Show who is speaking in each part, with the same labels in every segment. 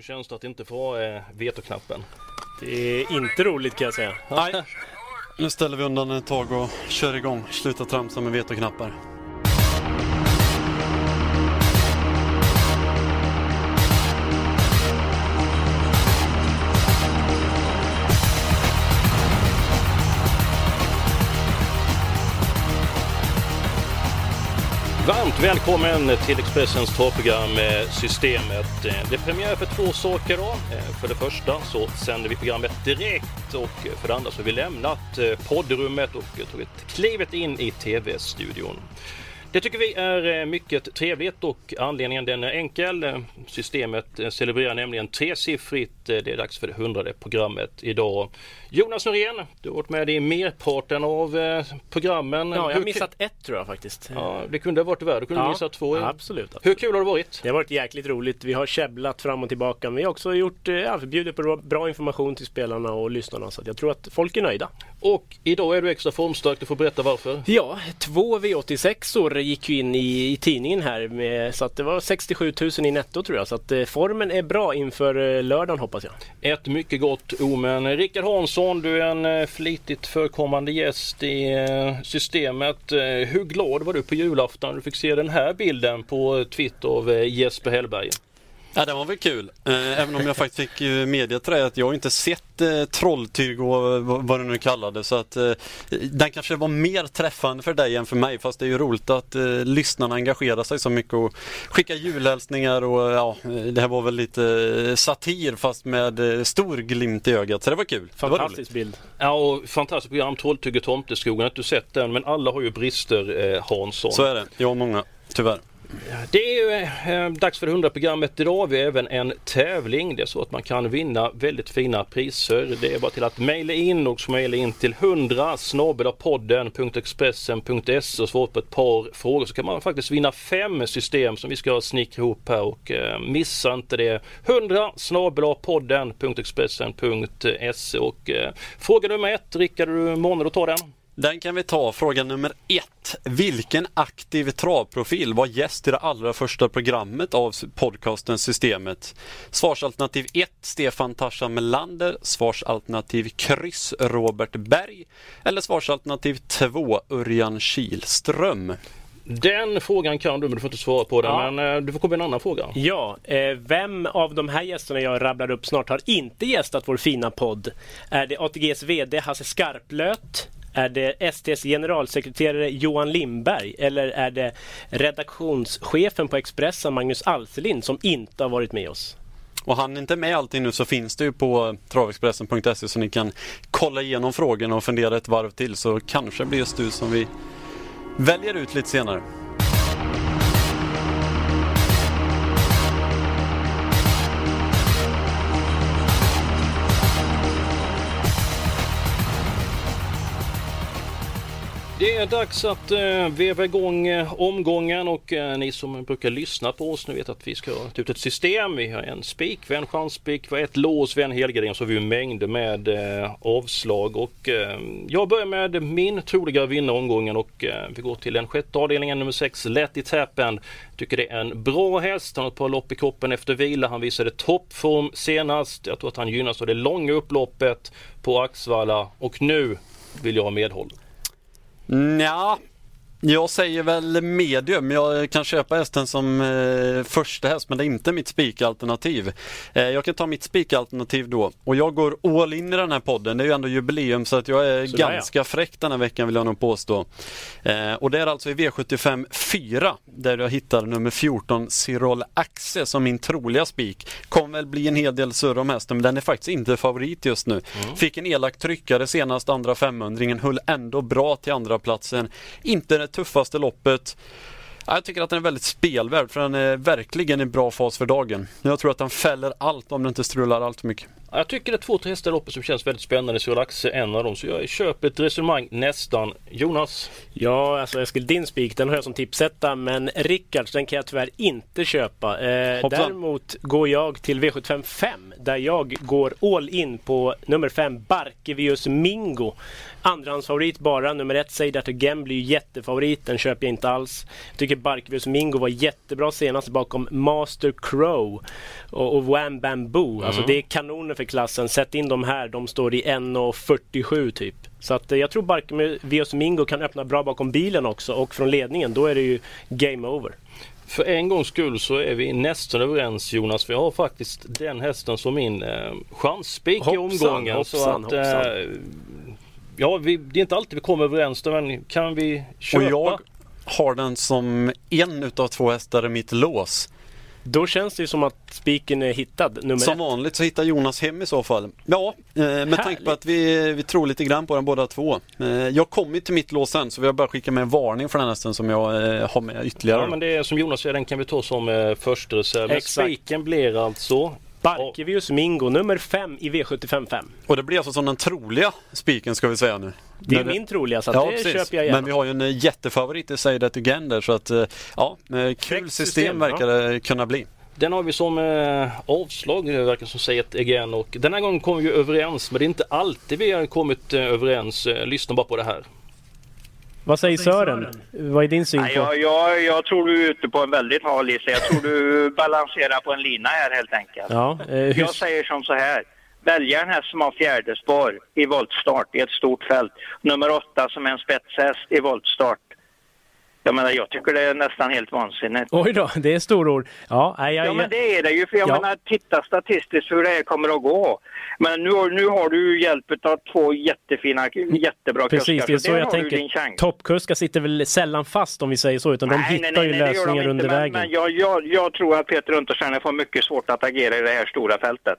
Speaker 1: Hur känns det att inte få eh, vetoknappen?
Speaker 2: Det är inte roligt kan jag säga.
Speaker 3: Nej, nu ställer vi undan ett tag och kör igång. Sluta tramsa med vetoknappar.
Speaker 1: Välkommen till Expressens torrprogram eh, Systemet. Eh, det är premiär för två saker då. Eh, för det första så sänder vi programmet direkt och för det andra så har vi lämnat poddrummet och tagit klivet in i tv-studion. Det tycker vi är eh, mycket trevligt och anledningen den är enkel. Systemet eh, celebrerar nämligen tresiffrigt. Eh, Det är dags för det hundrade programmet idag. Jonas Norén, du har varit med i merparten av programmen.
Speaker 2: Ja, jag har missat ett tror jag faktiskt.
Speaker 1: Ja, det kunde ha varit värre. Du kunde
Speaker 2: Ja,
Speaker 1: missat två.
Speaker 2: ja, absolut, absolut.
Speaker 1: Hur kul har det varit?
Speaker 2: Det har varit jäkligt roligt. Vi har käbblat fram och tillbaka. Men vi har också gjort, ja, bjudit på bra information till spelarna och lyssnarna. Så jag tror att folk är nöjda.
Speaker 1: Och idag är du extra formstark. Du får berätta varför.
Speaker 2: Ja, två V86 år gick ju in i, i tidningen här. Med, så att det var 67 000 i netto tror jag. Så att eh, formen är bra inför eh, lördagen hoppas jag.
Speaker 1: Ett mycket gott omen. Rickard Hansson, du är en eh, flitigt förekommande gäst i eh, systemet. Eh, Hur glad var du på julafton när du fick se den här bilden på Twitter av Jesper Hellberg?
Speaker 3: Ja, det var väl kul. Eh, Även om jag faktiskt fick eh, media till det att jag har inte sett eh, Trolltyg och vad det nu kallades. Så att eh, den kanske var mer träffande för dig än för mig. Fast det är ju roligt att eh, lyssnarna engagerar sig så mycket och skickar julhälsningar och ja, det här var väl lite satir fast med eh, stor glimt i ögat. Så det var kul. Det var.
Speaker 2: Fantastisk bild.
Speaker 1: Ja, och fantastiskt program Trolltyg och Tomteskogen. Att du sett den, men alla har ju brister eh, Hansson.
Speaker 3: Så är det. Jag och många, tyvärr.
Speaker 1: Det är ju eh, dags för det 100 programmet idag. Vi har även en tävling. Det är så att man kan vinna väldigt fina priser. Det är bara till att mejla in och mejla in till 100 snabelapodden.expressen.se och svara på ett par frågor så kan man faktiskt vinna fem system som vi ska snickra ihop här och eh, missa inte det. 100 snabelapodden.expressen.se och eh, fråga nummer ett, Rickard, är du månad att ta den?
Speaker 3: Den kan vi ta. Fråga nummer ett. Vilken aktiv travprofil var gäst i det allra första programmet av podcasten Systemet? Svarsalternativ 1 Stefan Tarzan Melander. Svarsalternativ kryss Robert Berg. Eller svarsalternativ 2 Örjan Kihlström.
Speaker 1: Den frågan kan du men du får inte svara på den.
Speaker 2: Ja.
Speaker 1: Men eh, du får komma med en annan fråga.
Speaker 2: Ja, eh, vem av de här gästerna jag rabblar upp snart har inte gästat vår fina podd? Är det ATGs VD Hasse Skarplöt? Är det STs generalsekreterare Johan Lindberg? Eller är det redaktionschefen på Expressen Magnus Alselind som inte har varit med oss?
Speaker 3: Och han inte med allting nu så finns det ju på travexpressen.se så ni kan kolla igenom frågorna och fundera ett varv till så kanske blir just du som vi väljer ut lite senare.
Speaker 1: Det är dags att eh, veva igång eh, omgången och eh, ni som brukar lyssna på oss nu vet att vi ska ta ut ett system. Vi har en spik, vi har en chansspik, vi har ett lås, vi har en helgardering så har vi mängder med eh, avslag. Och, eh, jag börjar med min troliga vinnare omgången och eh, vi går till den sjätte avdelningen nummer 6, Let It Happen. Tycker det är en bra häst, han har ett par lopp i kroppen efter vila, han visade toppform senast. Jag tror att han gynnas av det långa upploppet på Axvalla och nu vill jag ha medhåll.
Speaker 3: Ja, jag säger väl medium. Jag kan köpa hästen som eh, första häst men det är inte mitt spikalternativ. Eh, jag kan ta mitt spikalternativ då och jag går all in i den här podden. Det är ju ändå jubileum så att jag är
Speaker 2: ja.
Speaker 3: ganska fräck den här veckan vill jag nog påstå. Eh, och det är alltså i V75 4 där jag hittar nummer 14 Cyril Axe som min troliga spik. Kommer väl bli en hel del surr om hästen men den är faktiskt inte favorit just nu. Fick en elak tryckare senast andra 500 höll ändå bra till andra platsen. Inte tuffaste loppet. Jag tycker att den är väldigt spelvärd för den är verkligen i bra fas för dagen. Jag tror att den fäller allt om den inte strular allt för mycket.
Speaker 1: Ja, Jag tycker det är två, tre hästar loppet som känns väldigt spännande. Så Laxe är en av dem. Så jag köper ett resonemang nästan. Jonas?
Speaker 2: Ja, alltså Eskil, din spik den har jag som tipsetta men Rickards den kan jag tyvärr inte köpa. Eh, däremot går jag till V755 där jag går all in på nummer 5 Barkevius Mingo. Andrahandsfavorit bara. Nummer ett Say That Again blir ju jättefavorit. Den köper jag inte alls. Jag tycker Barkevius Mingo var jättebra senast bakom Master Crow och, och Wham Bamboo. Alltså det är kanoner för klassen. Sätt in dem här. De står i 1.47 typ. Så att eh, jag tror Barkevius Mingo kan öppna bra bakom bilen också och från ledningen. Då är det ju game over.
Speaker 1: För en gångs skull så är vi nästan överens Jonas. För jag har faktiskt den hästen som min eh, chansspik i
Speaker 2: Hoppsan,
Speaker 1: omgången. så
Speaker 2: hoppsan,
Speaker 1: att, eh,
Speaker 2: hoppsan.
Speaker 1: ja, vi, det är inte alltid vi kommer överens men kan vi köpa?
Speaker 3: Och jag har den som en utav två hästar i mitt lås.
Speaker 2: Då känns det ju som att spiken är hittad, nummer
Speaker 3: Som
Speaker 2: ett.
Speaker 3: vanligt så hittar Jonas hem i så fall. Ja, eh, med tanke på att vi, vi tror lite grann på den båda två. Eh, jag kommer till mitt lås sen så jag bara skicka med en varning för den hästen som jag eh, har med ytterligare.
Speaker 1: Ja, men det är som Jonas säger, den kan vi ta som eh, första reserv. Men
Speaker 2: Exakt.
Speaker 1: spiken blir alltså
Speaker 2: Barkevius Mingo, nummer 5 i V755.
Speaker 3: Och det blir alltså som den troliga spiken ska vi säga nu.
Speaker 2: Det är
Speaker 3: Men
Speaker 2: min troliga, så att
Speaker 3: Ja,
Speaker 2: det
Speaker 3: precis.
Speaker 2: köper jag gärna.
Speaker 3: Men vi har ju en eh, jättefavorit i Say That Again där så att eh, ja, eh, kul system,
Speaker 2: system,
Speaker 3: verkar det kunna bli.
Speaker 1: Den har vi som eh, avslag, det verkar som säger ett again. Och den här gången kommer vi överens, men det är inte alltid vi har kommit eh, överens. Lyssna bara på det här.
Speaker 2: Vad säger Sören? Vad är din syn på?
Speaker 4: jag, jag, jag tror du är ute på en väldigt hal is. Jag tror du balanserar på en lina här helt enkelt.
Speaker 2: Ja, eh, hur...
Speaker 4: Jag säger som så här. Välja en häst som har fjärde spår i voltstart i ett stort fält. Nummer åtta som är en spetshäst i voltstart. Jag menar, jag tycker det är nästan helt vansinnigt.
Speaker 2: Oj då, det är storord. Ja, nej, jag,
Speaker 4: Ja, men det är det ju. För jag
Speaker 2: Ja.
Speaker 4: menar, titta statistiskt hur det här kommer att gå. Men nu, nu har du ju hjälp av två jättefina, jättebra
Speaker 2: Precis,
Speaker 4: kuskar.
Speaker 2: det är så jag tänker. Toppkuskar sitter väl sällan fast om vi säger så, utan de hittar ju
Speaker 4: det gör de
Speaker 2: lösningar
Speaker 4: inte,
Speaker 2: under
Speaker 4: men,
Speaker 2: vägen.
Speaker 4: Men jag, jag, jag tror att Peter Untersteiner får mycket svårt att agera i det här stora fältet.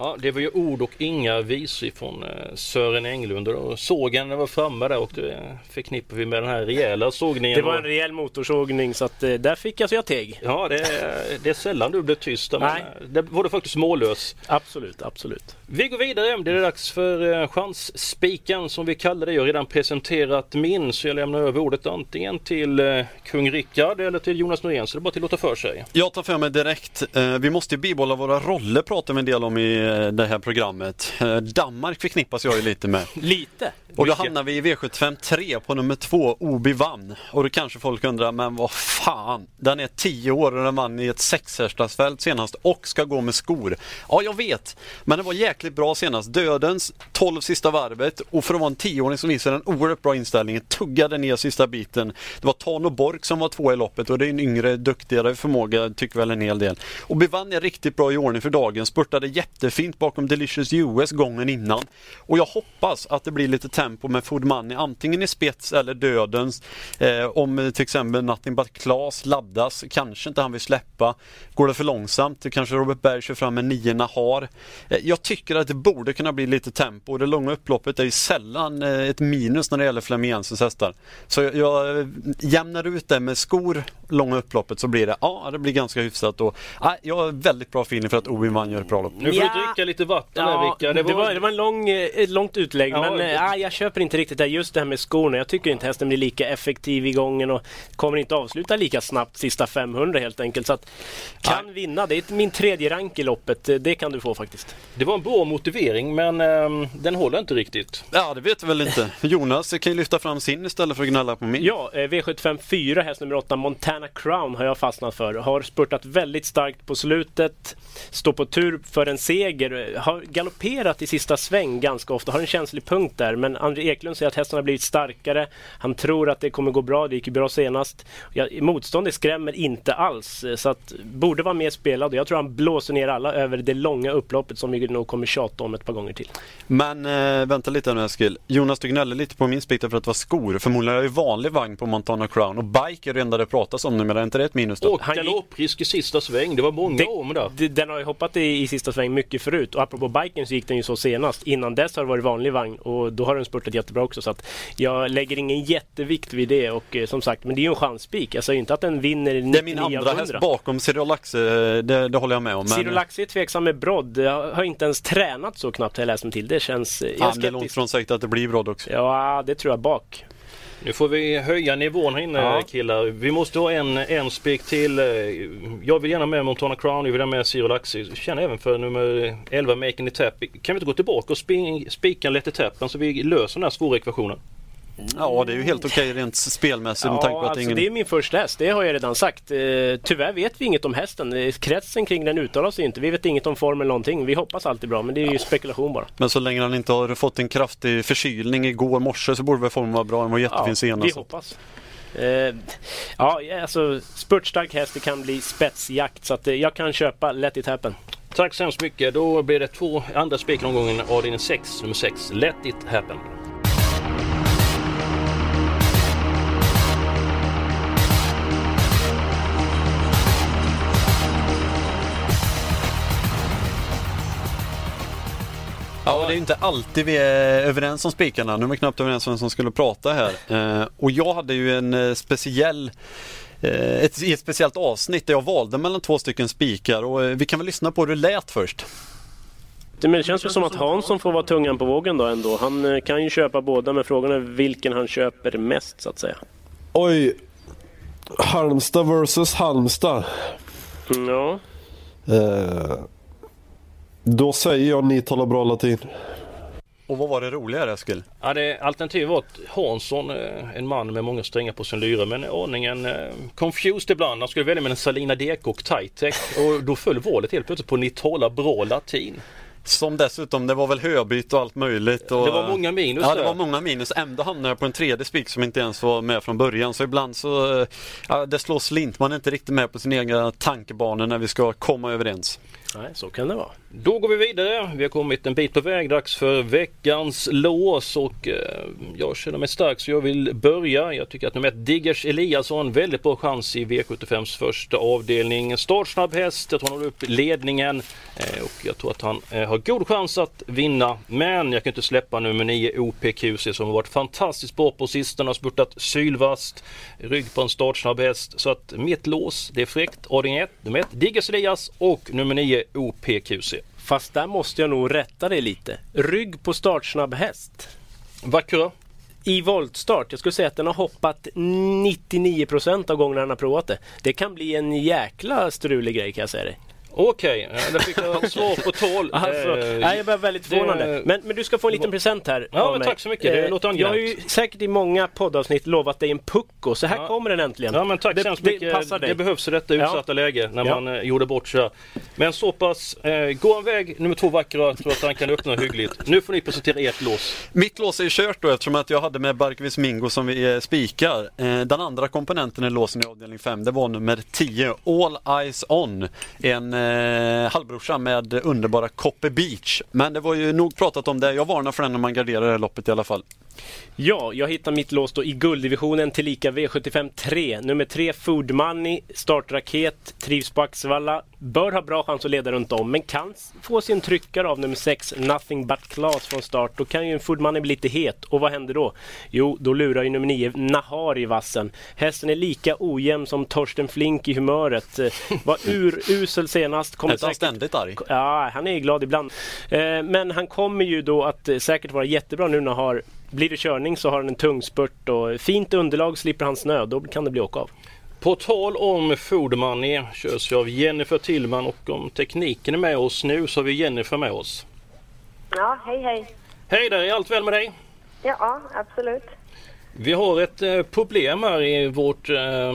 Speaker 1: Ja, det var ju ord och inga visor från eh, Sören Englund. Och sågen var framme där och det förknippar vi med den här rejäla sågningen.
Speaker 2: Det var en rejäl motorsågning så att eh, där fick jag så jag teg.
Speaker 1: Ja, det är, det är sällan du blir tyst där, men
Speaker 2: Nej.
Speaker 1: eh, det var du faktiskt mållös.
Speaker 2: Absolut, absolut.
Speaker 1: Vi går vidare. Det är dags för eh, chansspiken som vi kallar det. Jag har redan presenterat min så jag lämnar över ordet antingen till eh, kung Rickard eller till Jonas Norén. Så det är bara till att låta för sig.
Speaker 3: Jag tar för mig direkt. Eh, vi måste ju bibehålla våra roller pratar vi en del om i eh, det här programmet. Eh, Danmark förknippas jag ju lite med.
Speaker 2: Lite.
Speaker 3: Och då hamnar vi i V75 3 på nummer 2, Obi vann. Och då kanske folk undrar, men vad fan, den är 10 år och den vann i ett sexhästarsfält senast och ska gå med skor. Ja, jag vet, men det var jäkligt bra senast. Dödens 12 sista varvet och för att vara en 10-åring så visade den oerhört bra inställning. Tuggade ner sista biten. Det var Tano Borg som var två i loppet och det är en yngre, duktigare förmåga, tycker väl en hel del. Obi vann är riktigt bra i ordning för dagen, spurtade jättefint bakom Delicious US gången innan. Och jag hoppas att det blir lite tempo med Food Money, antingen i spets eller dödens. Eh, om till exempel Nothing But Klas laddas, kanske inte han vill släppa. Går det för långsamt, det kanske Robert Berg kör fram med nio Nahar. Eh, jag tycker att det borde kunna bli lite tempo. Det långa upploppet är ju sällan eh, ett minus när det gäller Flemienses hästar. Så jag, jag eh, jämnar ut det med skor, långa upploppet så blir det, ja det blir ganska hyfsat. Och, ah, nej, jag har väldigt bra feeling för att Obi Wan gör ett bra lopp.
Speaker 1: Nu får
Speaker 2: Ja
Speaker 1: dricka lite vatten
Speaker 2: Ja,
Speaker 1: Rickard.
Speaker 2: det, var, det var en lång, eh, ett långt utlägg
Speaker 1: Ja,
Speaker 2: men
Speaker 1: det-
Speaker 2: ah, jag köper inte riktigt det. Just det här med skorna. Jag tycker inte hästen blir lika effektiv i gången och kommer inte avsluta lika snabbt sista 500 helt enkelt. Så att kan vinna. Det är min tredje rank i loppet. Eh, Det kan du få faktiskt.
Speaker 1: Det var en bra motivering men ehm, den håller inte riktigt.
Speaker 3: Ja, det vet vi väl inte. Jonas kan ju lyfta fram sin istället för att gnälla på min.
Speaker 2: Ja, eh, V75 4, häst nummer 8, Montana Crown har jag fastnat för. Har spurtat väldigt starkt på slutet. Står på tur för en seger. Eh, Har galopperat i sista sväng ganska ofta. Har en känslig punkt där. Men André Eklund säger att hästen har blivit starkare. Han tror att det kommer gå bra. Det gick ju bra senast. Ja, motståndet skrämmer inte alls. eh, Så att borde vara mer spelad. Jag tror han blåser ner alla över det långa upploppet som vi nog kommer tjata om ett par gånger till.
Speaker 3: Men äh, vänta lite nu Eskil. Jonas du gnäller lite på min spik för att det var skor. Förmodligen är det ju vanlig vagn på Montana Crown och bike är det enda det pratas om nu men är inte det ett minus då?
Speaker 1: Och
Speaker 2: Han gick-
Speaker 1: galopprisk i sista sväng. Det var många
Speaker 2: Det-
Speaker 1: om där.
Speaker 2: det- Den har ju hoppat i, i sista sväng mycket mycket förut. Och apropå biken så gick den ju så senast. Innan dess har det varit vanlig vagn och då har den spurtat jättebra också. Så att jag lägger ingen jättevikt vid det. Och eh, som sagt, men det är ju en chanspik. Jag säger inte att den vinner 99
Speaker 3: Det är min andra häst bakom Cyrolaxe, det, det håller jag med om. Men...
Speaker 2: Cyrolaxe är tveksam med brodd. Jag har inte ens tränat så knappt har jag läst mig till. Det känns... Jag är
Speaker 3: men det är långt från säkert att det blir brodd också.
Speaker 2: Ja, det tror jag bak.
Speaker 1: Nu får vi höja nivån här inne
Speaker 2: Ja.
Speaker 1: killar. Vi måste ha en, en spik till. Jag vill gärna med Montana Crown, jag vill ha med Laxi. Jag Känner även för nummer 11 Making the Tap. Kan vi inte gå tillbaka och spi- spika en Let it Tappen så vi löser den här svåra ekvationen?
Speaker 3: Ja, det är ju helt okej rent spelmässigt med tanke
Speaker 2: Ja,
Speaker 3: på att
Speaker 2: alltså
Speaker 3: ingen...
Speaker 2: det är min första häst, det har jag redan sagt. Eh, tyvärr vet vi inget om hästen. Eh, Kretsen kring den uttalar sig inte. Vi vet inget om formen eller någonting. Vi hoppas alltid bra, men det är ju spekulation bara.
Speaker 3: Men så länge han inte har fått en kraftig förkylning igår morse så borde väl formen vara bra. Den var jättefin
Speaker 2: vi
Speaker 3: senast.
Speaker 2: hoppas. Eh, ja, alltså spurtstark häst, det kan bli spetsjakt. Så att, eh, jag kan köpa Let it happen.
Speaker 1: Tack så hemskt mycket. Då blir det två andra spikar omgången. Avdelning 6, nummer 6. Let it happen.
Speaker 3: Ja, det är ju inte alltid vi är överens om spikarna. Nu är vi knappt överens om vem som skulle prata här. Eh, och jag hade ju en eh, speciell eh, ett, ett speciellt avsnitt där jag valde mellan två stycken spikar och vi kan väl lyssna på hur det lät först.
Speaker 2: Det, men det känns väl som att Hansson får vara tungan på vågen då ändå. Han kan ju köpa båda, men frågan är vilken han köper mest så att säga.
Speaker 5: Oj. Halmstad versus Halmstad.
Speaker 2: Mm, Ja,
Speaker 5: då säger jag ni talar bra latin.
Speaker 3: Och vad var det roligare Eskil?
Speaker 1: Ja, det, alternativet var att Hansson, eh, en man med många strängar på sin lyra, men aningen eh, confused ibland. Han skulle välja mellan Salina DK och Titec och då föll valet helt plötsligt på ni talar bra latin.
Speaker 3: Som dessutom, det var väl höbyte och allt möjligt. Och,
Speaker 1: Det var många minus
Speaker 3: Ja, det var många minus. Ändå hamnade jag på en tredje spik som inte ens var med från början. Så ibland så, eh, ja, det slår slint. Man är inte riktigt med på sin egna tankebanor när vi ska komma överens.
Speaker 2: nej, så kan det vara.
Speaker 1: Då går vi vidare. Vi har kommit en bit på väg. Dags för veckans lås och eh, jag känner mig stark så jag vill börja. Jag tycker att nummer ett Diggers Eliasson, väldigt bra chans i V75s första avdelning. Startsnabb häst, jag tror han håller upp ledningen eh, och jag tror att han eh, har god chans att vinna. Men jag kan inte släppa nummer 9 OPQC som har varit fantastiskt bra på sistone, har spurtat sylvast, rygg på en startsnabb häst. Så att mitt lås, det är fräckt. Avdelning 1, nummer 1 Diggers Elias och nummer 9 OPQC.
Speaker 2: Fast där måste jag nog rätta dig lite. Rygg på startsnabb häst.
Speaker 1: Vackra.
Speaker 2: I voltstart, jag skulle säga att den har hoppat 99% av gångerna den har provat det. Det kan bli en jäkla strulig grej kan jag säga dig.
Speaker 1: Okej, eh, där fick jag svar på tal.
Speaker 2: Alltså,
Speaker 1: Eh,
Speaker 2: nej, jag var väldigt förvånande.
Speaker 1: det-
Speaker 2: Men, men du ska få en liten present här
Speaker 1: Ja,
Speaker 2: av
Speaker 1: men
Speaker 2: mig.
Speaker 1: tack så mycket. Det
Speaker 2: Eh,
Speaker 1: låter
Speaker 2: Jag har ju
Speaker 1: angenämt.
Speaker 2: säkert i många poddavsnitt lovat dig en pucko, så här
Speaker 1: Ja.
Speaker 2: kommer den äntligen.
Speaker 1: Ja men tack
Speaker 2: det,
Speaker 1: så hemskt
Speaker 2: det
Speaker 1: mycket.
Speaker 2: passar dig.
Speaker 1: Det behövs i detta utsatta läge när
Speaker 2: Ja.
Speaker 1: man eh, gjorde bort sig. Men så pass, eh, gå en väg nummer två vackra, tror att han kan öppna hyggligt. Nu får ni presentera ert lås.
Speaker 3: Mitt lås är ju kört då eftersom att jag hade med Barkvis Mingo som vi eh, spikar. Eh, den andra komponenten i låsen i avdelning 5 det var nummer 10 All Eyes On. En eh, halvbrorsa med underbara Copper Beach. Men det var ju nog pratat om det. Jag varnar för den när man garderar det här loppet i alla fall.
Speaker 2: Ja, jag hittar mitt lås då i gulddivisionen tillika V75 3. Nummer 3 Food Money, startraket, trivs på Axevalla. Bör ha bra chans att leda runt om, men kan få sin tryckare av nummer 6 Nothing But Class från start. Då kan ju en Food Money bli lite het. Och vad händer då? Jo, då lurar ju nummer 9 Nahar i vassen. Hästen är lika ojämn som Torsten Flink i humöret. Eh, Var urusel senast. Kommer
Speaker 3: inte han
Speaker 2: säkert
Speaker 3: ständigt arg?
Speaker 2: Ja, han är glad ibland. Eh, men han kommer ju då att eh, säkert vara jättebra nu när han har blir det körning så har han en tung spurt och fint underlag slipper han snö. Då kan det bli åka av.
Speaker 1: På tal om Food Money körs jag av Jennifer Tillman och om tekniken är med oss nu så har vi Jennifer med oss.
Speaker 6: Ja, hej hej.
Speaker 1: Hej där, är allt väl med dig?
Speaker 6: Ja, absolut.
Speaker 1: Vi har ett eh, problem här i vårt, eh,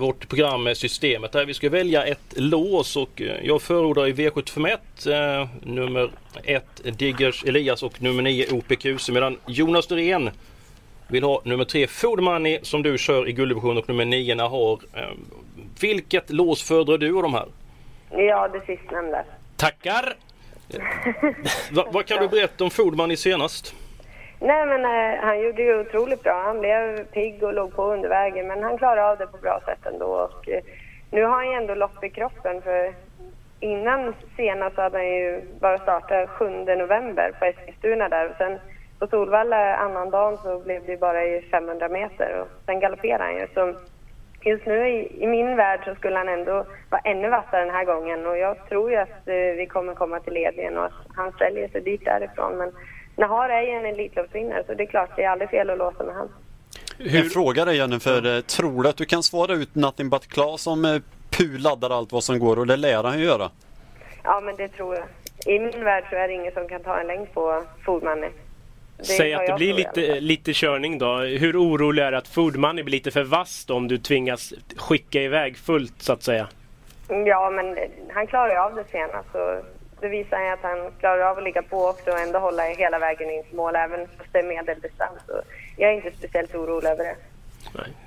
Speaker 1: vårt program systemet där vi ska välja ett lås och eh, jag förordar i V751 eh, nummer 1 Diggers Elias och nummer 9 OPQC medan Jonas Norén vill ha nummer 3 Food Money som du kör i gulddivision och nummer 9 Nahar. Eh, vilket lås föredrar du av de här?
Speaker 6: Ja, det sistnämnda.
Speaker 2: Tackar!
Speaker 1: Va, vad kan du berätta om Food Money senast?
Speaker 6: Nej, men eh, han gjorde ju otroligt bra. Han blev pigg och låg på under vägen, men han klarade av det på bra sätt ändå. Och, eh, nu har han ju ändå lopp i kroppen för innan senast hade han ju bara startat 7 november på Eskilstuna där och sen på Solvalla annan dagen så blev det bara i 500 meter och sen galopperade han ju. Så just nu i, i min värld så skulle han ändå vara ännu vassare den här gången och jag tror ju att eh, vi kommer komma till ledningen och att han säljer sig dit därifrån. Men Nahar är ju en Elitloppsvinnare så det är klart, det är aldrig fel att låsa med han.
Speaker 3: En fråga dig Jennifer, Eh, tror du att du kan svara ut Nothing But Klas om eh, Pu laddar allt vad som går och det lär han ju göra?
Speaker 6: Ja, men det tror jag. I min värld så är det ingen som kan ta en längd på Foodmoney.
Speaker 2: Säg att det blir lite,
Speaker 6: fall.
Speaker 2: lite körning då. Hur orolig är du att Food Money blir lite för vass då, om du tvingas skicka iväg fullt så att säga?
Speaker 6: Ja, men han klarar ju av det senast. Så det visar ju att han klarar av att ligga på också och ändå hålla hela vägen in till mål, även fast det är medeldistans. Så jag är inte speciellt orolig över det.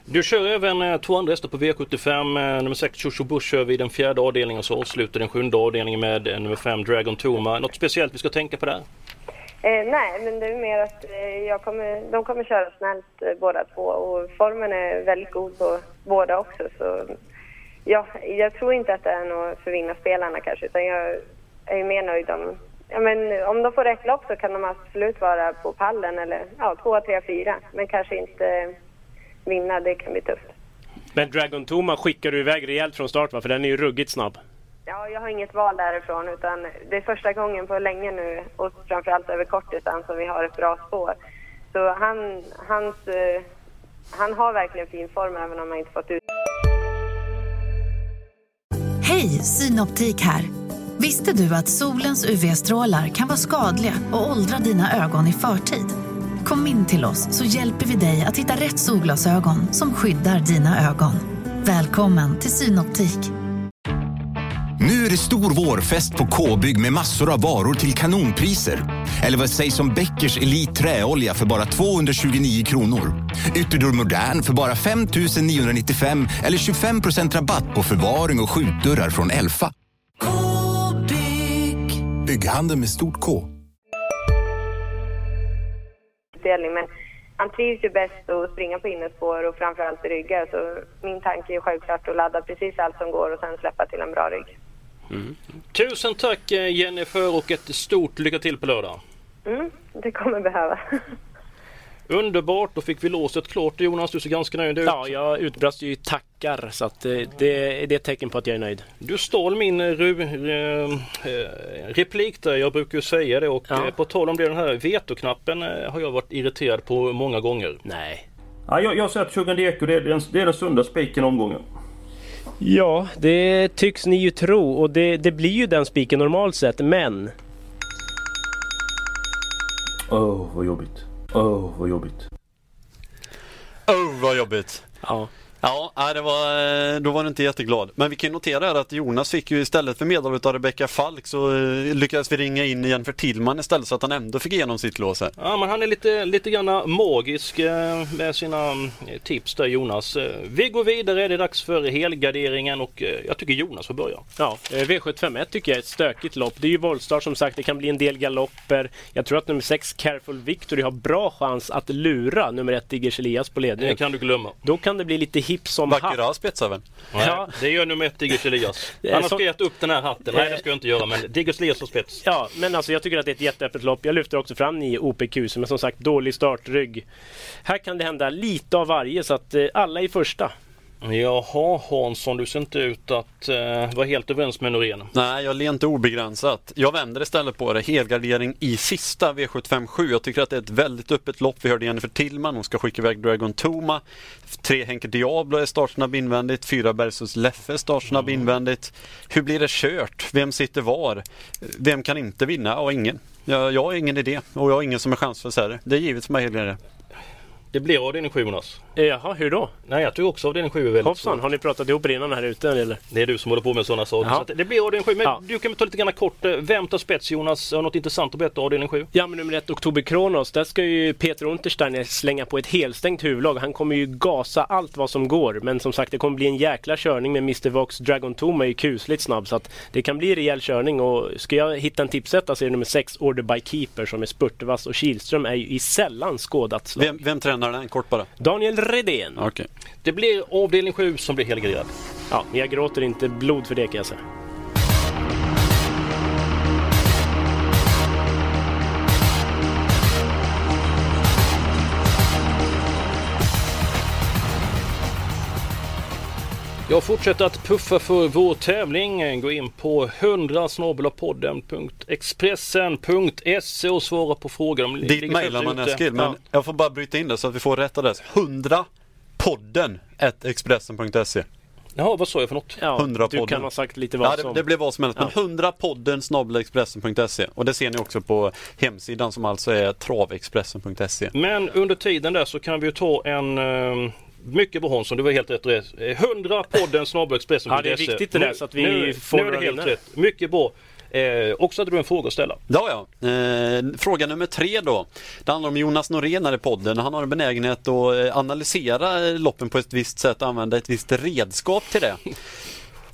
Speaker 1: Du kör även eh, två andra hästar på V75. Eh, nummer 6 Shoshu Bush kör vi den fjärde avdelningen och så avslutar den sjunde avdelningen med eh, nummer 5 Dragon Toma. Något speciellt vi ska tänka på där?
Speaker 6: Eh, nej, men det är mer att jag kommer, de kommer köra snällt eh, båda två och formen är väldigt god på båda också. Så ja, jag tror inte att det är något för vinnarspelarna kanske, utan jag är ju mer nöjd om... Ja, men om de får rätt lopp så kan de absolut vara på pallen eller ja, två, tre, fyra. Men kanske inte vinna, det kan bli tufft.
Speaker 2: Men Dragon Toma skickar du iväg rejält från start va? För den är ju ruggigt snabb.
Speaker 6: Ja, jag har inget val därifrån utan det är första gången på länge nu och framförallt över kort distans som vi har ett bra spår. Så han, hans, eh, han har verkligen fin form även om han inte fått ut
Speaker 7: Hej, Synoptik här. Visste du att solens UV-strålar kan vara skadliga och åldra dina ögon i förtid? Kom in till oss så hjälper vi dig att hitta rätt solglasögon som skyddar dina ögon. Välkommen till Synoptik.
Speaker 8: Nu är det stor vårfest på K-bygg med massor av varor till kanonpriser. Eller vad sägs om Bäckers Elite Träolja för bara 229 kronor? Ytterdörr Modern för bara 5 995 eller 25% rabatt på förvaring och skjutdörrar från Elfa. Bygghandeln med stort K.
Speaker 6: Men han trivs ju bäst att springa på innerspår och framförallt i ryggar. Så min tanke är självklart att ladda precis allt som går och sen släppa till en bra rygg.
Speaker 1: Tusen tack eh, Jennifer och ett stort lycka till på lördag.
Speaker 6: Mm, det kommer behövas.
Speaker 1: Underbart, då fick vi låset klart. Jonas, du ser ganska nöjd ut.
Speaker 2: Ja, jag utbrast ju tackar så att eh, det, det är ett tecken på att jag är nöjd.
Speaker 1: Du stal min eh, ru, eh, eh, replik där, jag brukar ju säga det och
Speaker 2: Ja.
Speaker 1: på tal om det, den här vetoknappen har jag varit irriterad på många gånger.
Speaker 2: Nej.
Speaker 9: Ja, jag, jag säger att Sugar Deko det är den, det är den sunda spiken omgången.
Speaker 2: Ja, det tycks ni ju tro och det, det blir ju den spiken normalt sett, men
Speaker 9: Åh, oh, vad jobbigt. Åh, oh, vad jobbigt.
Speaker 3: Oh vad jobbigt!
Speaker 2: ja.
Speaker 3: Ja, nej, det var, eh, då var du inte jätteglad. Men vi kan notera att Jonas fick ju istället för medhåll av Rebecca Falk så eh, lyckades vi ringa in igen för Tillman istället så att han ändå fick igenom sitt lås här.
Speaker 1: Ja, men han är lite, lite grann magisk eh, med sina tips där Jonas. Vi går vidare, det är dags för helgarderingen och jag tycker Jonas får börja.
Speaker 2: Ja, eh, V751 tycker jag är ett stökigt lopp. Det är ju voltstart som sagt, det kan bli en del galopper. Jag tror att nummer 6 Careful Victory har bra chans att lura nummer 1 Diggers Elias på
Speaker 1: Det
Speaker 2: ledningen.
Speaker 1: kan du glömma.
Speaker 2: Då kan det bli lite som happ.
Speaker 3: Vackra spetsar väl?
Speaker 1: Nej,
Speaker 2: Ja.
Speaker 1: Det gör nummer ett Diggers Elias. Har
Speaker 2: så-
Speaker 1: skrivit upp den här hatten. Nej, det ska jag inte göra, men Diggers Elias har spets.
Speaker 2: Ja, men alltså jag tycker att det är ett jätteöppet lopp. Jag lyfter också fram 9 OPQ som är som sagt dålig startrygg. Här kan det hända lite av varje så att eh, alla i första.
Speaker 1: Jaha Hansson, du ser inte ut att eh, vara helt överens med Norén.
Speaker 3: Nej, jag ler inte obegränsat. Jag vänder istället på det. Helgardering i sista V757. Jag tycker att det är ett väldigt öppet lopp. Vi hörde Jennifer Tillman, hon ska skicka iväg Dragon Toma. Tre Henke Diablo är startsnabb invändigt. Fyra Bersus Leffe är startsnabb invändigt. Hur blir det kört? Vem sitter var? Vem kan inte vinna? Ja, ingen. Jag, jag har ingen idé och jag har ingen som är chansförsäljare. Det är givet för mig helgardering.
Speaker 1: Det blir avdelning 7 Jonas.
Speaker 2: Jaha, hur då?
Speaker 1: Nej, jag tror också avdelning 7 är väldigt
Speaker 2: Hoppsan, har ni pratat ihop er innan här ute eller?
Speaker 1: Det är du som håller på med sådana saker. Så att det blir avdelning 7. Men
Speaker 2: Ja.
Speaker 1: du kan väl ta lite grann kort. eh, Vem tar spets Jonas? Har något intressant att berätta avdelning 7?
Speaker 2: Ja men nummer ett, Oktober Kronos, där ska ju Peter Untersteiner slänga på ett helstängt huvudlag. Han kommer ju gasa allt vad som går. Men som sagt det kommer bli en jäkla körning med Mr Vox Dragon Toma är ju kusligt snabb. Så att det kan bli rejäl körning och ska jag hitta en tipsetta så är det nummer 6 Order by Keeper som är spurtvass och Kihlström är ju i sällan skådat slag.
Speaker 3: Vem, vem tränar den? Kort bara.
Speaker 2: Daniel Redén.
Speaker 3: Okej.
Speaker 1: Det blir avdelning 7 som blir helgarderad.
Speaker 2: Ja, jag gråter inte blod för det kan jag säga.
Speaker 1: Jag fortsätter att puffa för vår tävling. Gå in på 100 Expressen.se och svara på frågor. De
Speaker 3: Dit mejlar man. Eskil, men
Speaker 1: Ja.
Speaker 3: jag får bara bryta in det så att vi får rätt adress. 100 podden Expressen.se
Speaker 1: Jaha, vad sa jag för något?
Speaker 2: Ja,
Speaker 3: 100
Speaker 2: du
Speaker 3: podden.
Speaker 2: kan ha sagt lite vad
Speaker 3: ja, det,
Speaker 2: som.
Speaker 3: det blev vad som helst. Men 100 podden och det ser ni också på hemsidan som alltså är travexpressen.se.
Speaker 1: Men under tiden där så kan vi ju ta en eh, mycket bra Hansson, det var helt rätt. rätt. Eh, 100 podden snabelexpressen
Speaker 2: Ja, det är viktigt det där, så att vi
Speaker 1: nu,
Speaker 2: får
Speaker 1: nu är det helt rätt. Mycket bra. Eh, också hade du en fråga att ställa.
Speaker 3: Ja, ja. Eh, fråga nummer tre då. Det handlar om Jonas Norén här i podden. Han har en benägenhet att eh, analysera loppen på ett visst sätt och använda ett visst redskap till det.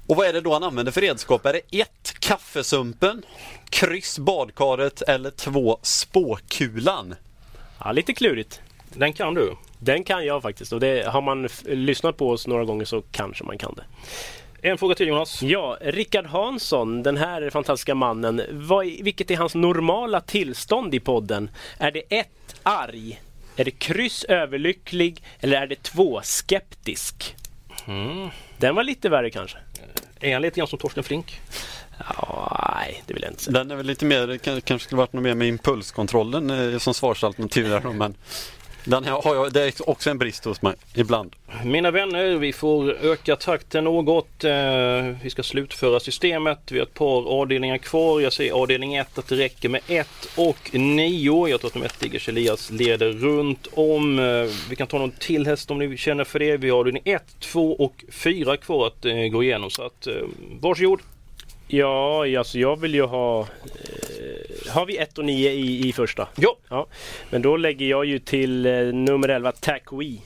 Speaker 3: Och vad är det då han använder för redskap? Är det ett kaffesumpen, kryss badkaret eller två spåkulan?
Speaker 2: Ja, lite klurigt.
Speaker 1: Den kan du?
Speaker 2: Den kan jag faktiskt och det, har man lyssnat på oss några gånger så kanske man kan det.
Speaker 1: En fråga till Jonas.
Speaker 2: Ja, Rickard Hansson, den här fantastiska mannen. Vad, vilket är hans normala tillstånd i podden? Är det ett arg? Är det kryss överlycklig? Eller är det två skeptisk?
Speaker 1: Mm.
Speaker 2: Den var lite värre kanske.
Speaker 1: Är han lite grann som Torsten Flink?
Speaker 2: Ja, nej, det vill jag inte säga.
Speaker 3: Den är väl lite mer, det kan- kanske skulle varit något mer med impulskontrollen eh, som svarsalternativ där men den har jag, det är också en brist hos mig ibland.
Speaker 1: Mina vänner, vi får öka takten något. Eh, vi ska slutföra systemet. Vi har ett par avdelningar kvar. Jag säger avdelning 1 att det räcker med 1 och 9. Jag tror att nummer 1 Diggers Elias leder runt om. Eh, vi kan ta någon till häst om ni känner för det. Vi har avdelning 1, 2 och 4 kvar att eh, gå igenom. Så att, varsågod.
Speaker 2: Ja, alltså jag vill ju ha... Har vi 1 och 9 i, i första?
Speaker 1: Ja.
Speaker 2: ja. Men då lägger jag ju till eh, nummer 11, Tackwe.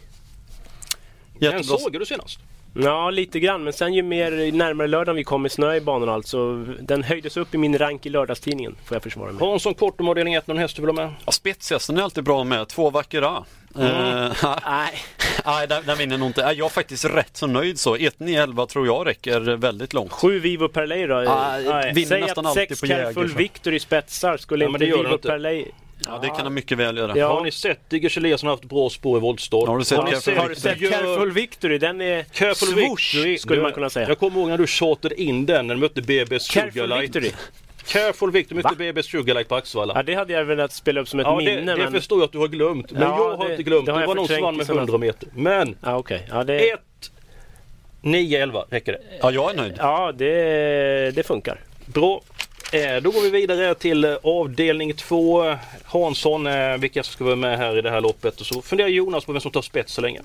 Speaker 1: Den såg du senast?
Speaker 2: Ja, lite grann. Men sen ju mer närmare lördagen vi kom med snö i banan alltså. Den höjdes upp i min rank i lördagstidningen. Får jag försvara mig.
Speaker 1: Hansson kort om avdelning 1, någon häst du vill ha med?
Speaker 3: Ja, spetshästen är alltid bra med, två vackra.
Speaker 1: Mm.
Speaker 3: Eh, nej, nej den, den vinner nog inte. Jag är faktiskt rätt så nöjd så. 1 9 11 tror jag räcker väldigt långt.
Speaker 2: Sju Vivo Perley då?
Speaker 3: Nej, vinner
Speaker 2: Säg
Speaker 3: nästan
Speaker 2: att
Speaker 3: alltid
Speaker 2: sex
Speaker 3: på Jäger,
Speaker 2: Careful
Speaker 3: så.
Speaker 2: Victory spetsar. Skulle
Speaker 1: Ja,
Speaker 2: inte Vivo. Perley...
Speaker 3: Ja, det kan han mycket väl göra.
Speaker 2: Ja.
Speaker 1: Har ni sett Diggers Elias som har haft bra spår i voltstart?
Speaker 3: Har du sett
Speaker 1: ni
Speaker 3: Careful
Speaker 2: Har du sett
Speaker 1: Gör-
Speaker 2: Careful Victory? Den är
Speaker 1: Careful
Speaker 2: swoosh,
Speaker 1: Victory.
Speaker 2: skulle
Speaker 1: Du-
Speaker 2: man kunna säga.
Speaker 1: Jag kommer ihåg när du tjatade in den när du mötte BB's
Speaker 2: Careful
Speaker 1: Sugarlight.
Speaker 2: Victory.
Speaker 1: Careful Victory mötte? BB's Sugarlight på Axevalla.
Speaker 2: Ja, det hade jag velat spela upp som ett
Speaker 1: Ja, det,
Speaker 2: minne.
Speaker 1: det
Speaker 2: men...
Speaker 1: förstår jag att du har glömt. Men
Speaker 2: Ja,
Speaker 1: jag har
Speaker 2: det-
Speaker 1: inte glömt.
Speaker 2: det
Speaker 1: Det, var någon som vann med
Speaker 2: i sådana
Speaker 1: 100 meter. Men
Speaker 2: Ja, okej. Ja, det...
Speaker 1: 1, 9, 11 räcker det.
Speaker 3: Ja, jag är nöjd.
Speaker 2: Ja, det, det funkar.
Speaker 1: Bra. Eh, då går vi vidare till eh, avdelning 2. Hansson, eh, vilka som ska vara med här i det här loppet. Och så funderar Jonas på vem som tar spets så länge.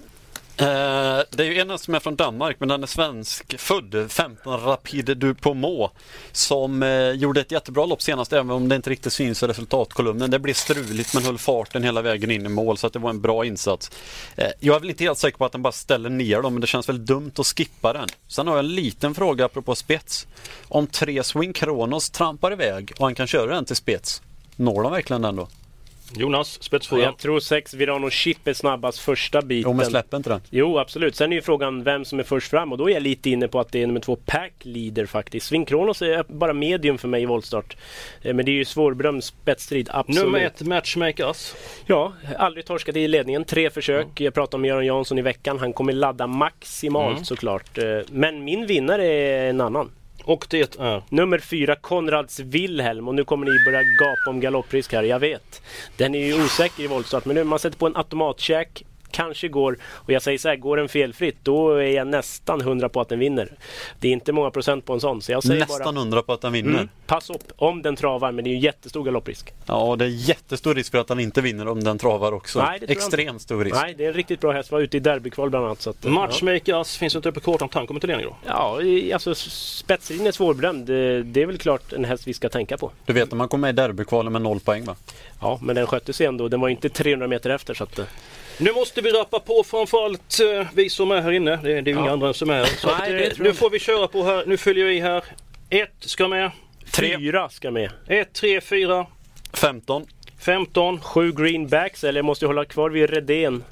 Speaker 3: Eh, det är ju en som är från Danmark men den är svensk född 15 Rapide du Pomo som eh, gjorde ett jättebra lopp senast även om det inte riktigt syns i resultatkolumnen. Det blev struligt men höll farten hela vägen in i mål så att det var en bra insats. Eh, jag är väl inte helt säker på att den bara ställer ner dem men det känns väl dumt att skippa den. Sen har jag en liten fråga apropå spets. Om tre Swing Kronos trampar iväg och han kan köra den till spets, når de verkligen den då?
Speaker 1: Jonas, spetsfråga.
Speaker 2: Jag tror sex Virano Chip är snabbast första biten.
Speaker 3: Jo men släpp inte den.
Speaker 2: Jo, absolut. Sen är ju frågan vem som är först fram och då är jag lite inne på att det är nummer två Pack Leader faktiskt. Swing Kronos är bara medium för mig i voltstart. Eh, Men det är ju svårbrömd spetsstrid, absolut.
Speaker 1: Nummer ett, Matchmakers.
Speaker 2: Ja, aldrig torskat i ledningen. Tre försök. Jag pratade med Göran Jansson i veckan. Han kommer ladda maximalt
Speaker 1: Mm.
Speaker 2: såklart. Eh, Men min vinnare är en annan.
Speaker 1: Och det är?
Speaker 2: Nummer fyra, Konrads Wilhelm. Och nu kommer ni börja gapa om galopprisk här, jag vet. Den är ju osäker i voltstart, men nu man sätter på en automatcheck. Kanske går, och jag säger så här, går den felfritt då är jag nästan hundra på att den vinner. Det är inte många procent på en sån, så jag säger
Speaker 3: Nästan
Speaker 2: bara...
Speaker 3: hundra på att den vinner.
Speaker 2: Mm, pass upp om den travar, men det är ju en jättestor galopprisk.
Speaker 3: Ja, det är jättestor risk för att han inte vinner om den travar också.
Speaker 2: Nej,
Speaker 3: Extremt stor risk.
Speaker 2: Nej, det är en riktigt bra häst. Var ute i derbykval bland annat. Så att, eh,
Speaker 1: Matchmakers finns inte på kartan han kommer till ledning då?
Speaker 2: Ja, alltså spetslinjen är svårbedömd. Det, det är väl klart en häst vi ska tänka på.
Speaker 3: Du vet när man kommer med i derbykvalen med noll poäng va?
Speaker 2: Ja, men den skötte sig ändå. Den var ju inte 300 meter efter så att...
Speaker 1: Nu måste vi rappa på framförallt eh, vi som är här inne. Det, det är ju inga
Speaker 2: Ja.
Speaker 1: andra som är här. Så
Speaker 2: Nej,
Speaker 1: att,
Speaker 2: det
Speaker 1: eh, nu
Speaker 2: jag
Speaker 1: får vi köra på här. Nu följer vi här. Ett ska med.
Speaker 2: Fyra ska med.
Speaker 1: 1, 3, 4,
Speaker 3: 15.
Speaker 1: 15.
Speaker 2: Sju greenbacks, eller jag måste ju hålla kvar vid Redén.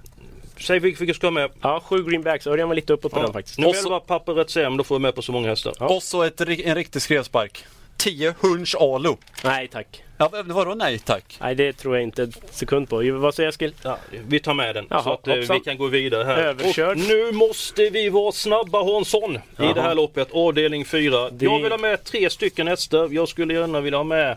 Speaker 1: Säg vilka ska med.
Speaker 2: Ja, sju greenbacks. Örjan var lite uppåt på den faktiskt.
Speaker 1: Nu vill
Speaker 3: så-
Speaker 1: bara pappret säga, men då får vi med på så många hästar.
Speaker 3: Och så ett, en riktig skrevspark. 10 Hunch Alo.
Speaker 2: Nej tack.
Speaker 3: Ja, vadå nej tack?
Speaker 2: Nej det tror jag inte en sekund på. Vad säger Eskil?
Speaker 1: Ja, vi tar med den
Speaker 2: Jaha,
Speaker 1: så att eh,
Speaker 2: hoppsan.
Speaker 1: vi kan gå vidare här.
Speaker 2: Överkörd.
Speaker 1: Och nu måste vi vara snabba Hansson i det här loppet. Avdelning 4.
Speaker 2: Det-
Speaker 1: Jag vill ha med tre stycken hästar. Jag skulle gärna vilja ha med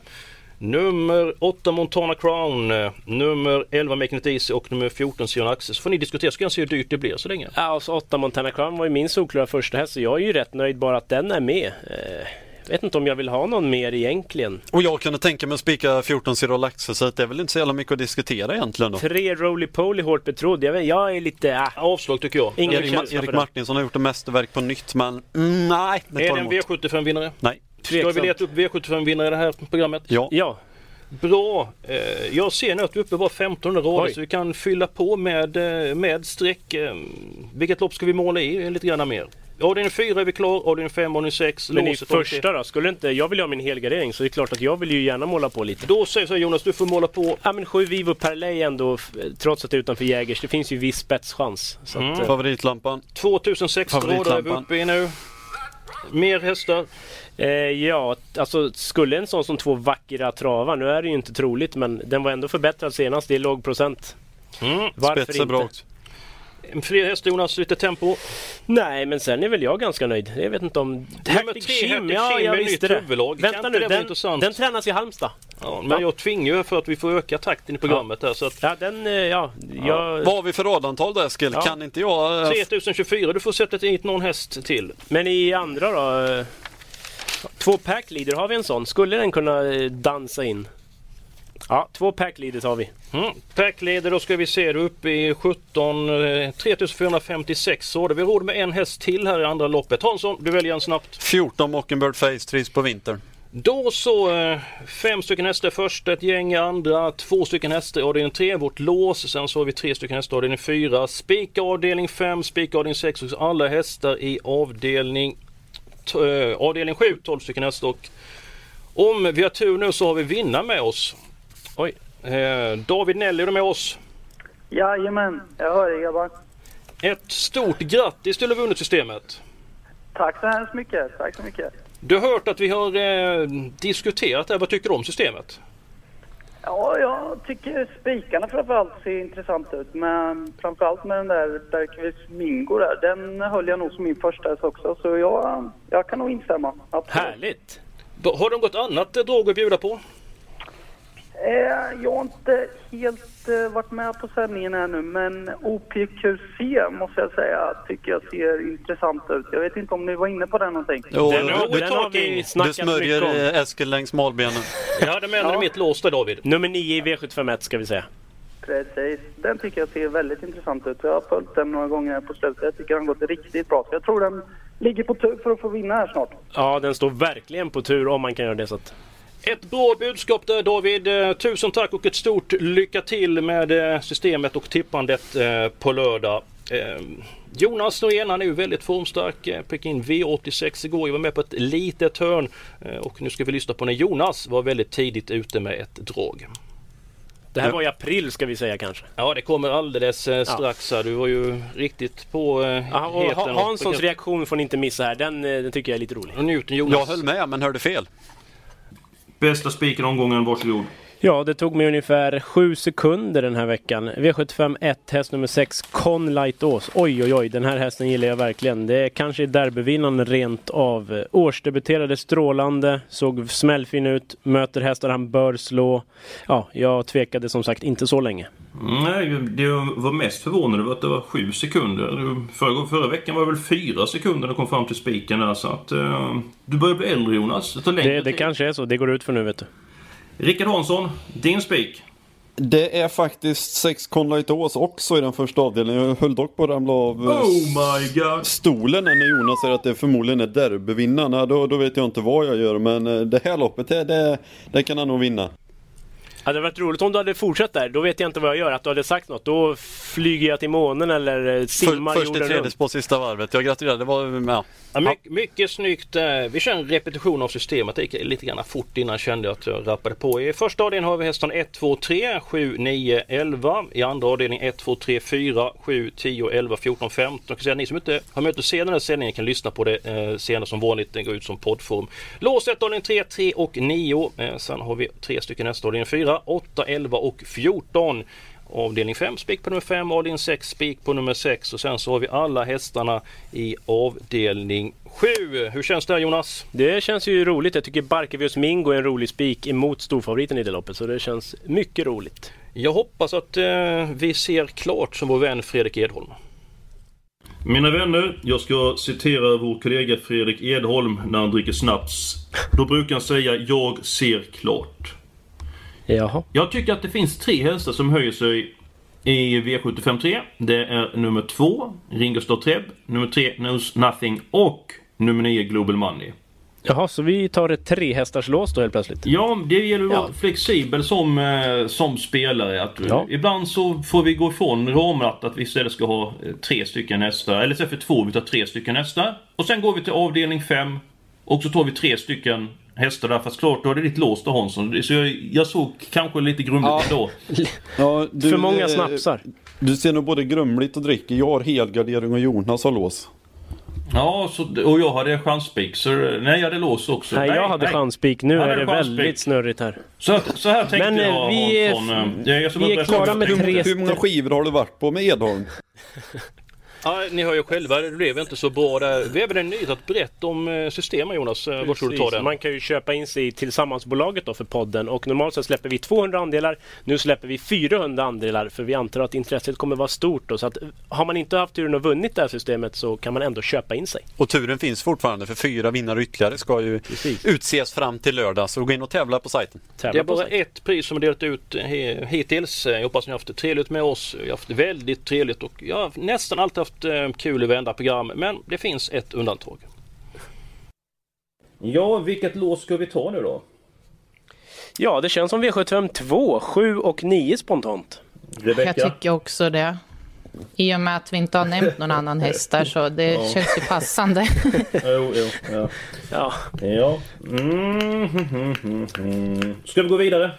Speaker 1: Nummer 8 Montana Crown, nummer 11 Making It Easy och nummer 14 Sion Axel. Så får ni diskutera så kan jag se hur dyrt det blir så länge.
Speaker 2: Ja, och så 8 Montana Crown var ju min solklara första häst så jag är ju rätt nöjd bara att den är med. Eh, vet inte om jag vill ha någon mer egentligen.
Speaker 3: Och jag kunde tänka mig att spika 14 Cyril Axel så det är väl inte så jävla mycket att diskutera egentligen då.
Speaker 2: Tre Roly Poly hårt betrodd. Jag, vet, jag är lite... Ah,
Speaker 1: Avslag tycker jag.
Speaker 2: ingen
Speaker 3: Erik, Ma- Erik. Martinsson har gjort ett mästerverk på nytt men mm, nej, det
Speaker 1: Är det en
Speaker 3: emot.
Speaker 1: V75-vinnare?
Speaker 3: Nej.
Speaker 1: Ska vi leta upp V75-vinnare i det här programmet?
Speaker 3: Ja.
Speaker 2: Ja.
Speaker 1: Bra! Eh, jag ser nu att vi är uppe bara 15 rader så vi kan fylla på med, eh, med streck. Eh, vilket lopp ska vi måla i lite grann mer? Avdelning 4 är vi klar, avdelning 5, avdelning 6.
Speaker 2: Men i första då? Skulle inte... Jag vill ju ha min helgardering så det är klart att jag vill ju gärna måla på lite.
Speaker 1: Då säger så här, Jonas, du får måla på.
Speaker 2: Ja men 7 Vivo Perley ändå, trots att det är utanför Jägers. Det finns ju viss spetschans. Så
Speaker 1: Mm.
Speaker 2: att, eh,
Speaker 3: Favoritlampan.
Speaker 1: 2006 rader är vi
Speaker 3: Favoritlampan.
Speaker 1: uppe i nu. Mer hästar.
Speaker 2: Eh, ja, alltså skulle en sån som två vackra travar, nu är det ju inte troligt men den var ändå förbättrad senast, det är låg procent.
Speaker 1: Mm.
Speaker 2: Varför
Speaker 3: Spets är
Speaker 2: inte?
Speaker 3: bra också.
Speaker 1: Fler hästar Jonas, lite tempo.
Speaker 2: Nej, men sen är väl jag ganska nöjd. Jag vet inte om... Hectic
Speaker 1: tre,
Speaker 2: Kim, ja jag visste det.
Speaker 1: huvudlag.
Speaker 2: Vänta nu, den, den tränas i Halmstad.
Speaker 1: Ja, men jag tvingar ju för att vi får öka takten i programmet här så att
Speaker 2: Ja, den, eh, ja, jag...
Speaker 3: Vad har vi för radantal där Eskil?
Speaker 2: Ja.
Speaker 3: Kan inte jag... eh,
Speaker 1: 3024, du får sätta dit någon häst till.
Speaker 2: Men i andra då? eh, Två packleader, har vi en sån? Skulle den kunna eh, dansa in? Ja, två packleaders har vi.
Speaker 1: Mm. Packleder, då ska vi se, är uppe i 17, eh, 3456 så. Vi har råd med en häst till här i andra loppet. Hansson, du väljer en snabbt.
Speaker 3: 14 Mockingbird Face trivs på vintern.
Speaker 1: Då så, eh, fem stycken hästar först, ett gäng andra, två stycken hästar i avdelning 3, vårt lås. Sen så har vi tre stycken hästar i avdelning 4, spika avdelning 5, spika avdelning 6 och alla hästar i avdelning, eh, avdelning 7, 12 stycken hästar. Och om vi har tur nu så har vi vinnare med oss.
Speaker 2: Oj.
Speaker 1: Eh, David Nelly är du med oss.
Speaker 10: Jajamän, jag hör er grabbar.
Speaker 1: Ett stort grattis till att ha vunnit systemet.
Speaker 10: Tack så hemskt mycket. Tack så mycket.
Speaker 1: Du har hört att vi har eh, diskuterat det. Vad tycker du om systemet?
Speaker 10: Ja, jag tycker spikarna framförallt ser intressant ut. Men framförallt med den där Bergqvist Mingo där. Den höll jag nog som min första också. Så jag, jag kan nog instämma. Absolut.
Speaker 2: Härligt!
Speaker 1: Har de gått annat eh, drag att bjuda på?
Speaker 10: Eh, jag har inte helt eh, varit med på sändningen ännu men OPQC måste jag säga tycker jag ser intressant ut. Jag vet inte om ni var inne på den någonting?
Speaker 3: Jo,
Speaker 2: Den,
Speaker 3: du-
Speaker 2: har- den har vi.
Speaker 3: Du
Speaker 2: snackat mycket
Speaker 3: smörjer
Speaker 2: om.
Speaker 3: eh, Eskil längs malbenen.
Speaker 1: Jag hade med
Speaker 10: Ja.
Speaker 1: mitt lås David.
Speaker 2: Nummer 9 i V751 ska vi säga.
Speaker 10: Precis. Den tycker jag ser väldigt intressant ut. Jag har följt den några gånger här på slutet. Jag tycker den har gått riktigt bra. Så jag tror den ligger på tur för att få vinna här snart.
Speaker 2: Ja, den står verkligen på tur om man kan göra det så att...
Speaker 1: Ett bra budskap där David. Eh, Tusen tack och ett stort lycka till med eh, systemet och tippandet eh, på lördag. Jonas Norén han är ju väldigt formstark. Fick in V86 igår. Jag var med på ett litet hörn. Och nu ska vi lyssna på när Jonas var väldigt tidigt ute med ett drag.
Speaker 2: Det här
Speaker 3: Ja.
Speaker 2: var i april ska vi säga kanske.
Speaker 1: Ja det kommer alldeles eh, strax här. Du var ju riktigt på eh,
Speaker 2: Ja, och
Speaker 1: heten
Speaker 2: Hanssons reaktion får ni inte missa här. Den, den tycker jag är lite rolig.
Speaker 1: Och njuten Jonas.
Speaker 3: Jag höll med men hörde fel.
Speaker 9: Bästa spiken omgången, varsågod.
Speaker 2: Ja, det tog mig ungefär sju sekunder den här veckan. V75 1, häst nummer 6, Con Lightås. Oj, oj, oj, den här hästen gillar jag verkligen. Det är kanske är derbyvinnaren rent av. Årsdebuterade strålande, såg smällfin ut, möter hästar han bör slå. Ja, jag tvekade som sagt inte så länge.
Speaker 9: Nej, det jag var mest förvånad över att det var sju sekunder. Förra, förra veckan var det väl fyra sekunder när du kom fram till spiken där. Så att, eh, du börjar bli äldre Jonas. Det
Speaker 2: Det, det kanske är så, det går ut för nu vet du.
Speaker 9: Rickard Hansson, din spik.
Speaker 5: Det är faktiskt sex Conlight Ås också i den första avdelningen. Jag höll dock på att ramla av eh,
Speaker 9: Oh my god!
Speaker 5: stolen när Jonas säger att det förmodligen är derbyvinnarna. Då, då vet jag inte vad jag gör. Men eh, det här loppet, det, det, det kan han nog vinna.
Speaker 2: Hade det varit roligt om du hade fortsatt där. Då vet jag inte vad jag gör. Att du hade sagt något. Då flyger jag till månen eller eh, simmar
Speaker 3: För, först
Speaker 2: jorden
Speaker 3: tredje på sista varvet. Jag gratulerar. Det var, ja.
Speaker 1: Ja, mycket, mycket snyggt. eh, Vi kör en repetition av systemet. Det gick lite grann fort innan jag kände att jag rappade på. I första avdelningen har vi hästarna 1, 2, 3, 7, 9, 11. I andra avdelningen 1, 2, 3, 4, 7, 10, 11, 14, 15. Jag kan säga att ni som inte har möjlighet att se den här sändningen kan lyssna på det eh, senare som vanligt. Den går ut som poddform. Lås 1, avdelning 3, 3 och 9. Eh, sen har vi tre stycken nästa avdelning 4, 8, 11 och 14. Avdelning 5 spik på nummer 5, avdelning 6 spik på nummer 6 och sen så har vi alla hästarna i avdelning 7. Hur känns det här Jonas?
Speaker 2: Det känns ju roligt. Jag tycker Barkevius Mingo är en rolig spik emot storfavoriten i det loppet. Så det känns mycket roligt.
Speaker 1: Jag hoppas att eh, vi ser klart som vår vän Fredrik Edholm.
Speaker 9: Mina vänner, jag ska citera vår kollega Fredrik Edholm när han dricker snaps. Då brukar han säga “Jag ser klart”.
Speaker 2: Jaha.
Speaker 9: Jag tycker att det finns tre hästar som höjer sig i V753. Det är nummer två, Ringo Starr Treb, nummer tre, Knows Nothing och nummer nio, Global Money.
Speaker 2: Jaha, så vi tar ett trehästarslås då helt plötsligt?
Speaker 9: Ja, det gäller att vara
Speaker 2: Ja.
Speaker 9: flexibel som, eh, som spelare. Att,
Speaker 2: Ja.
Speaker 9: Ibland så får vi gå ifrån ramen att, vi istället ska ha eh, tre stycken hästar. Eller istället för två, vi tar tre stycken hästar. Och sen går vi till avdelning fem. Och så tar vi tre stycken hästar där. Fast klart, då det lite låst då Hansson. Så jag, jag såg kanske lite grumligt då.
Speaker 5: Ja, du,
Speaker 2: För många
Speaker 5: eh,
Speaker 2: snapsar.
Speaker 5: Du ser nog både grumligt och dricker. Jag har helgardering och Jonas har lås.
Speaker 9: Ja, så, och jag hade chanspik. Så nej, jag hade lås också.
Speaker 2: Nej, jag hade chanspik. Nu
Speaker 9: Han
Speaker 2: är
Speaker 9: hade
Speaker 2: det
Speaker 9: chanspik.
Speaker 2: väldigt snurrigt här.
Speaker 9: Så, så här tänkte
Speaker 2: Men,
Speaker 9: jag
Speaker 2: vi är-
Speaker 9: Hansson. jag- jag
Speaker 2: vi är klara med
Speaker 5: hur,
Speaker 2: tre
Speaker 5: hur många skivor har du varit på med Edholm?
Speaker 1: Ja, ni hör ju själva, det blev inte så bra där. Vi har även en nyhet att berätta om eh, systemet Jonas. Eh, Varsågod ta
Speaker 2: Precis.
Speaker 1: den.
Speaker 2: Man kan ju köpa in sig i Tillsammansbolaget då för podden och normalt så släpper vi 200 andelar. Nu släpper vi 400 andelar för vi antar att intresset kommer vara stort då. Så att har man inte haft turen och vunnit det här systemet så kan man ändå köpa in sig.
Speaker 3: Och turen finns fortfarande för fyra vinnare ytterligare ska ju utses fram till lördag. Så gå in och tävla på sajten.
Speaker 1: Det är bara ett pris som är delat ut eh, hittills. Eh, Jag hoppas ni har haft det trevligt med oss. Vi har haft det väldigt trevligt och jag har nästan alltid haft eh, kul i varenda program. Men det finns ett undantag.
Speaker 9: Ja, vilket lås ska vi ta nu då?
Speaker 2: Ja, det känns som V75 2, 7 och 9 spontant.
Speaker 11: Jag tycker också det. I och med att vi inte har nämnt någon annan häst där så det
Speaker 9: Ja.
Speaker 11: känns ju passande.
Speaker 9: Jo, jo, ja.
Speaker 2: Ja.
Speaker 9: ja. Mm, mm, mm, mm. Ska vi gå vidare?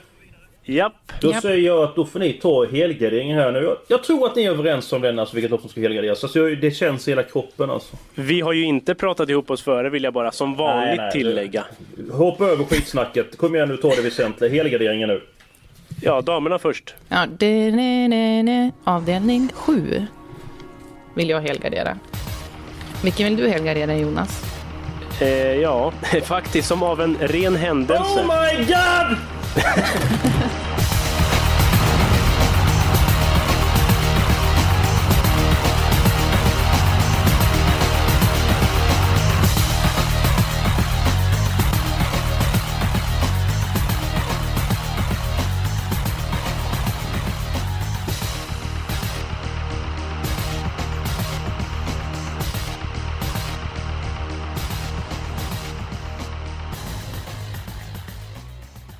Speaker 2: Japp.
Speaker 9: Då
Speaker 11: Japp.
Speaker 9: säger jag att då får ni ta helgarderingen här nu. Jag, jag tror att ni är överens om den, alltså vilket lopp som ska helgarderas. Alltså, jag- det känns i hela kroppen alltså.
Speaker 2: Vi har ju inte pratat ihop oss före vill jag bara som vanligt
Speaker 9: Nej, nej,
Speaker 2: tillägga.
Speaker 9: Hoppa över skitsnacket. Kom igen nu, ta det väsentliga. Helgarderingen nu.
Speaker 2: Ja, damerna först.
Speaker 11: Ja, det, ne, ne, ne. Avdelning 7 vill jag helgardera. Vilken vill du helgardera Jonas?
Speaker 2: Eh, ja, faktiskt som av en ren händelse.
Speaker 9: Oh my god! って。